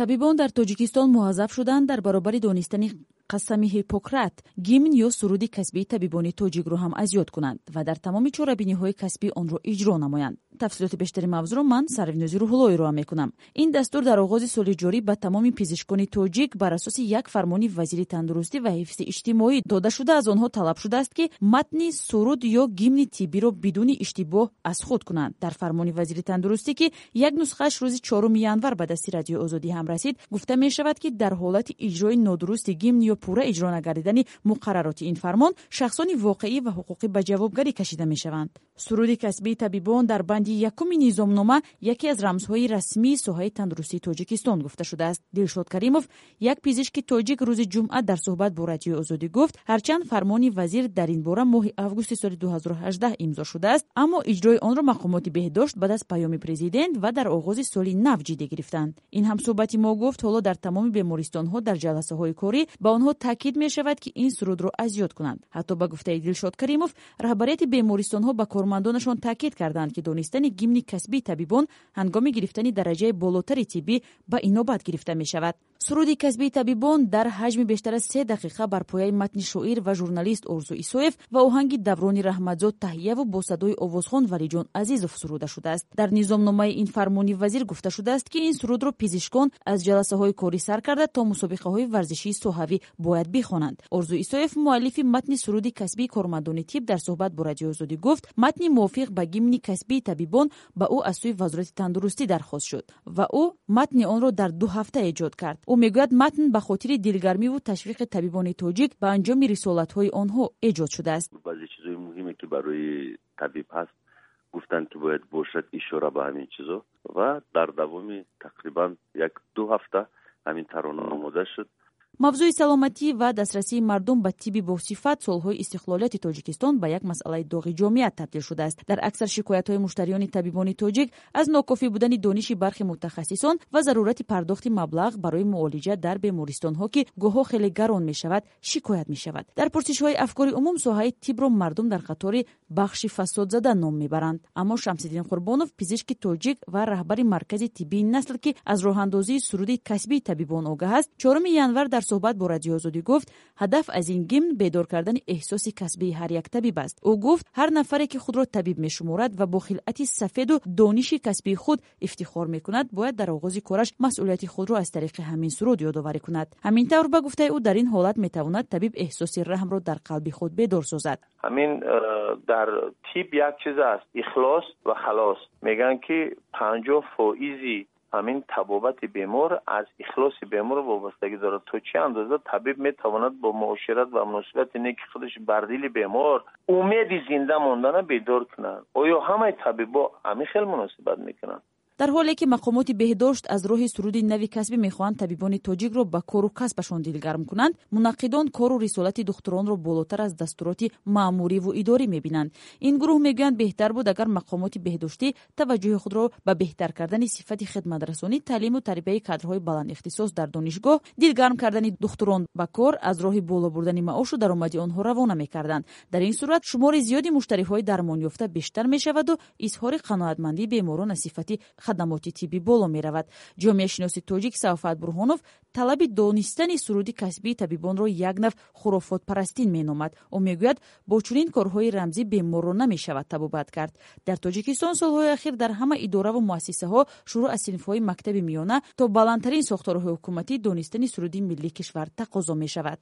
табибон дар тоҷикистон муҳаззаф шуданд дар баробари донистани қасами ҳиппократ гимн ё суруди касбии табибони тоҷикро ҳам аз ёд кунанд ва дар тамоми чорабиниҳои касбӣ онро иҷро намоянд. Тафсилоти бештари мавзӯро ман сарвинози рӯҳулло ироа мекунам. Ин дастур дар оғози соли ҷорӣ ба тамоми пизишкони тоҷик бар асоси як фармони вазири тандурустӣ ва ҳифзи иҷтимоӣ дода шуда аз онҳо талаб шудааст ки матни суруд ё гимни тиббиро бидуни иштибоҳ аз худ кунанд. Дар фармони вазири тандурустӣ ки як нусхааш рӯзи чоруми январ ба дасти радиои озодӣ ҳам расид гуфта мешавад ки дар ҳолати иҷрои нодурусти гимн ё пурра иҷро нагардидани муқаррароти ин фармон шахсони воқеӣ ва ҳуқуқӣ ба ҷавобгарӣ кашида мешаванд. Суруди касбии табибон дар банди якуми низомнома яке аз рамзҳои расмии соҳаи тандурустии тоҷикистон гуфта шудааст. Дилшод каримов як пизишки тоҷик рӯзи ҷумъа дар суҳбат бо радиои озодӣ гуфт ҳарчанд фармони вазир дар ин бора моҳи августи соли 2018 имзо шудааст аммо иҷрои онро мақомоти беҳдошт баъд аз паёми президент ва дар оғози соли нав ҷиддӣ гирифтанд. Ин ҳамсӯҳбати мо гуфт ҳоло дар тамоми бемористонҳо дар ҷаласаҳои корӣ ба онҳо таъкид мешавад ки ин сурудро аз ёд кунанд. Ҳатто ба гуфтаи дилшод каримов роҳбарияти бемористонҳо ба кормандонашон таъкид карданд ки донистани гимни касбии табибон ҳангоми гирифтани дараҷаи болотари тиббӣ ба инобат гирифта мешавад суруди касбии табибон дар ҳаҷми бештар аз се дақиқа бар пояи матни шоир ва журналист орзу исоев ва оҳанги даврони раҳматзод таҳияву бо садои овозхон валиҷон азизов суруда шудааст. Дар низомномаи ин фармони вазир гуфта шудааст ки ин сурудро пизишкон аз ҷаласаҳои корӣ сар карда то мусобиқаҳои варзишии соҳавӣ бояд бихонанд. Орзу исоев муаллифи матни суруди касбии кормандони тиб дар суҳбат бо радиои озодӣ гуфт матни мувофиқ ба гимни касбии табибон ба ӯ аз сӯи вазорати тандурустӣ дархост шуд ва ӯ матни онро дар ду ҳафта эҷод кард ӯ мегӯяд матн ба хотири дилгармиву ташвиқи табибони тоҷик ба анҷоми рисолатҳои онҳо эҷод шудааст баъзе чизҳои муҳиме ки барои табиб ҳаст гуфтанд ки бояд бошад ишора ба ҳамин чизо ва дар давоми тақрибан як ду ҳафта ҳамин тарона омода шуд мавзӯи саломатӣ ва дастрасии мардум ба тибби босифат солҳои истиқлолияти тоҷикистон ба як масъалаи доғи ҷомеат табдил шудааст. Дар аксар шикоятҳои муштариёни табибони тоҷик аз нокофӣ будани дониши бархи мутахассисон ва зарурати пардохти маблағ барои муолиҷа дар бемористонҳо ки гоҳҳо хеле гарон мешавад шикоят мешавад. Дар пурсишҳои афкори умум соҳаи тибро мардум дар қатори бахши фасодзада ном мебаранд. Аммо шамсиддин қурбонов пизишки тоҷик ва раҳбари маркази тиббии насл ки аз роҳандозии суруди касбии табибон огаҳ аст чоруми январ дар суҳбат бо радиои озодӣ гуфт ҳадаф аз ин гимн бедор кардани эҳсоси касбии ҳар як табиб аст ӯ гуфт ҳар нафаре ки худро табиб мешуморад ва бо хилъати сафеду дониши касбии худ ифтихор мекунад бояд дар оғози кораш масъулияти худро аз тариқи ҳамин суруд ёдоварӣ кунад ҳамин тавр ба гуфтаи ӯ дар ин ҳолат метавонад табиб эҳсоси раҳмро дар қалби худ бедор созад ҳамин э, дар тиб як чиз аст ихлос ва халос мегӯянд ки панҷоҳ фоизи ҳамин همین تبابت بیمار از اخلاص بیمار وابستگی دارد تا چه اندازه طبیب می‌تواند با معاشرت و مناسبت نیک خودش بردیل بیمار امیدی زنده ماندن بیدار کنند آیا همه طبیبا همین خیلی مناسبت می‌کنند дар ҳоле ки мақомоти беҳдошт аз роҳи суруди нави касбӣ мехоҳанд табибони тоҷикро ба кору касбашон дилгарм кунанд мунаққидон кору рисолати духтуронро болотар аз дастуроти маъмуриву идорӣ мебинанд. Ин гурӯҳ мегӯянд беҳтар буд агар мақомоти беҳдоштӣ таваҷҷӯҳи худро ба беҳтар кардани сифати хидматрасонӣ таълиму тарбияи кадрҳои баландихтисос дар донишгоҳ дилгарм кардани духтурон ба кор аз роҳи боло бурдани маошу даромади онҳо равона мекарданд. Дар ин сурат шумори зиёди муштариҳои дармонёфта бештар мешаваду изҳори қаноатмандии беморон аз сифати хадамоти тиббӣ боло меравад. Ҷомеашиноси тоҷик сафат бурҳонов талаби донистани суруди касбии табибонро як нав хурофотпарастӣ меномад. Ӯ мегӯяд бо чунин корҳои рамзӣ беморро намешавад табобат кард. Дар тоҷикистон солҳои ахир дар ҳама идораву муассисаҳо шурӯъ аз синфҳои мактаби миёна то баландтарин сохторҳои ҳукуматӣ донистани суруди миллии кишвар тақозо мешавад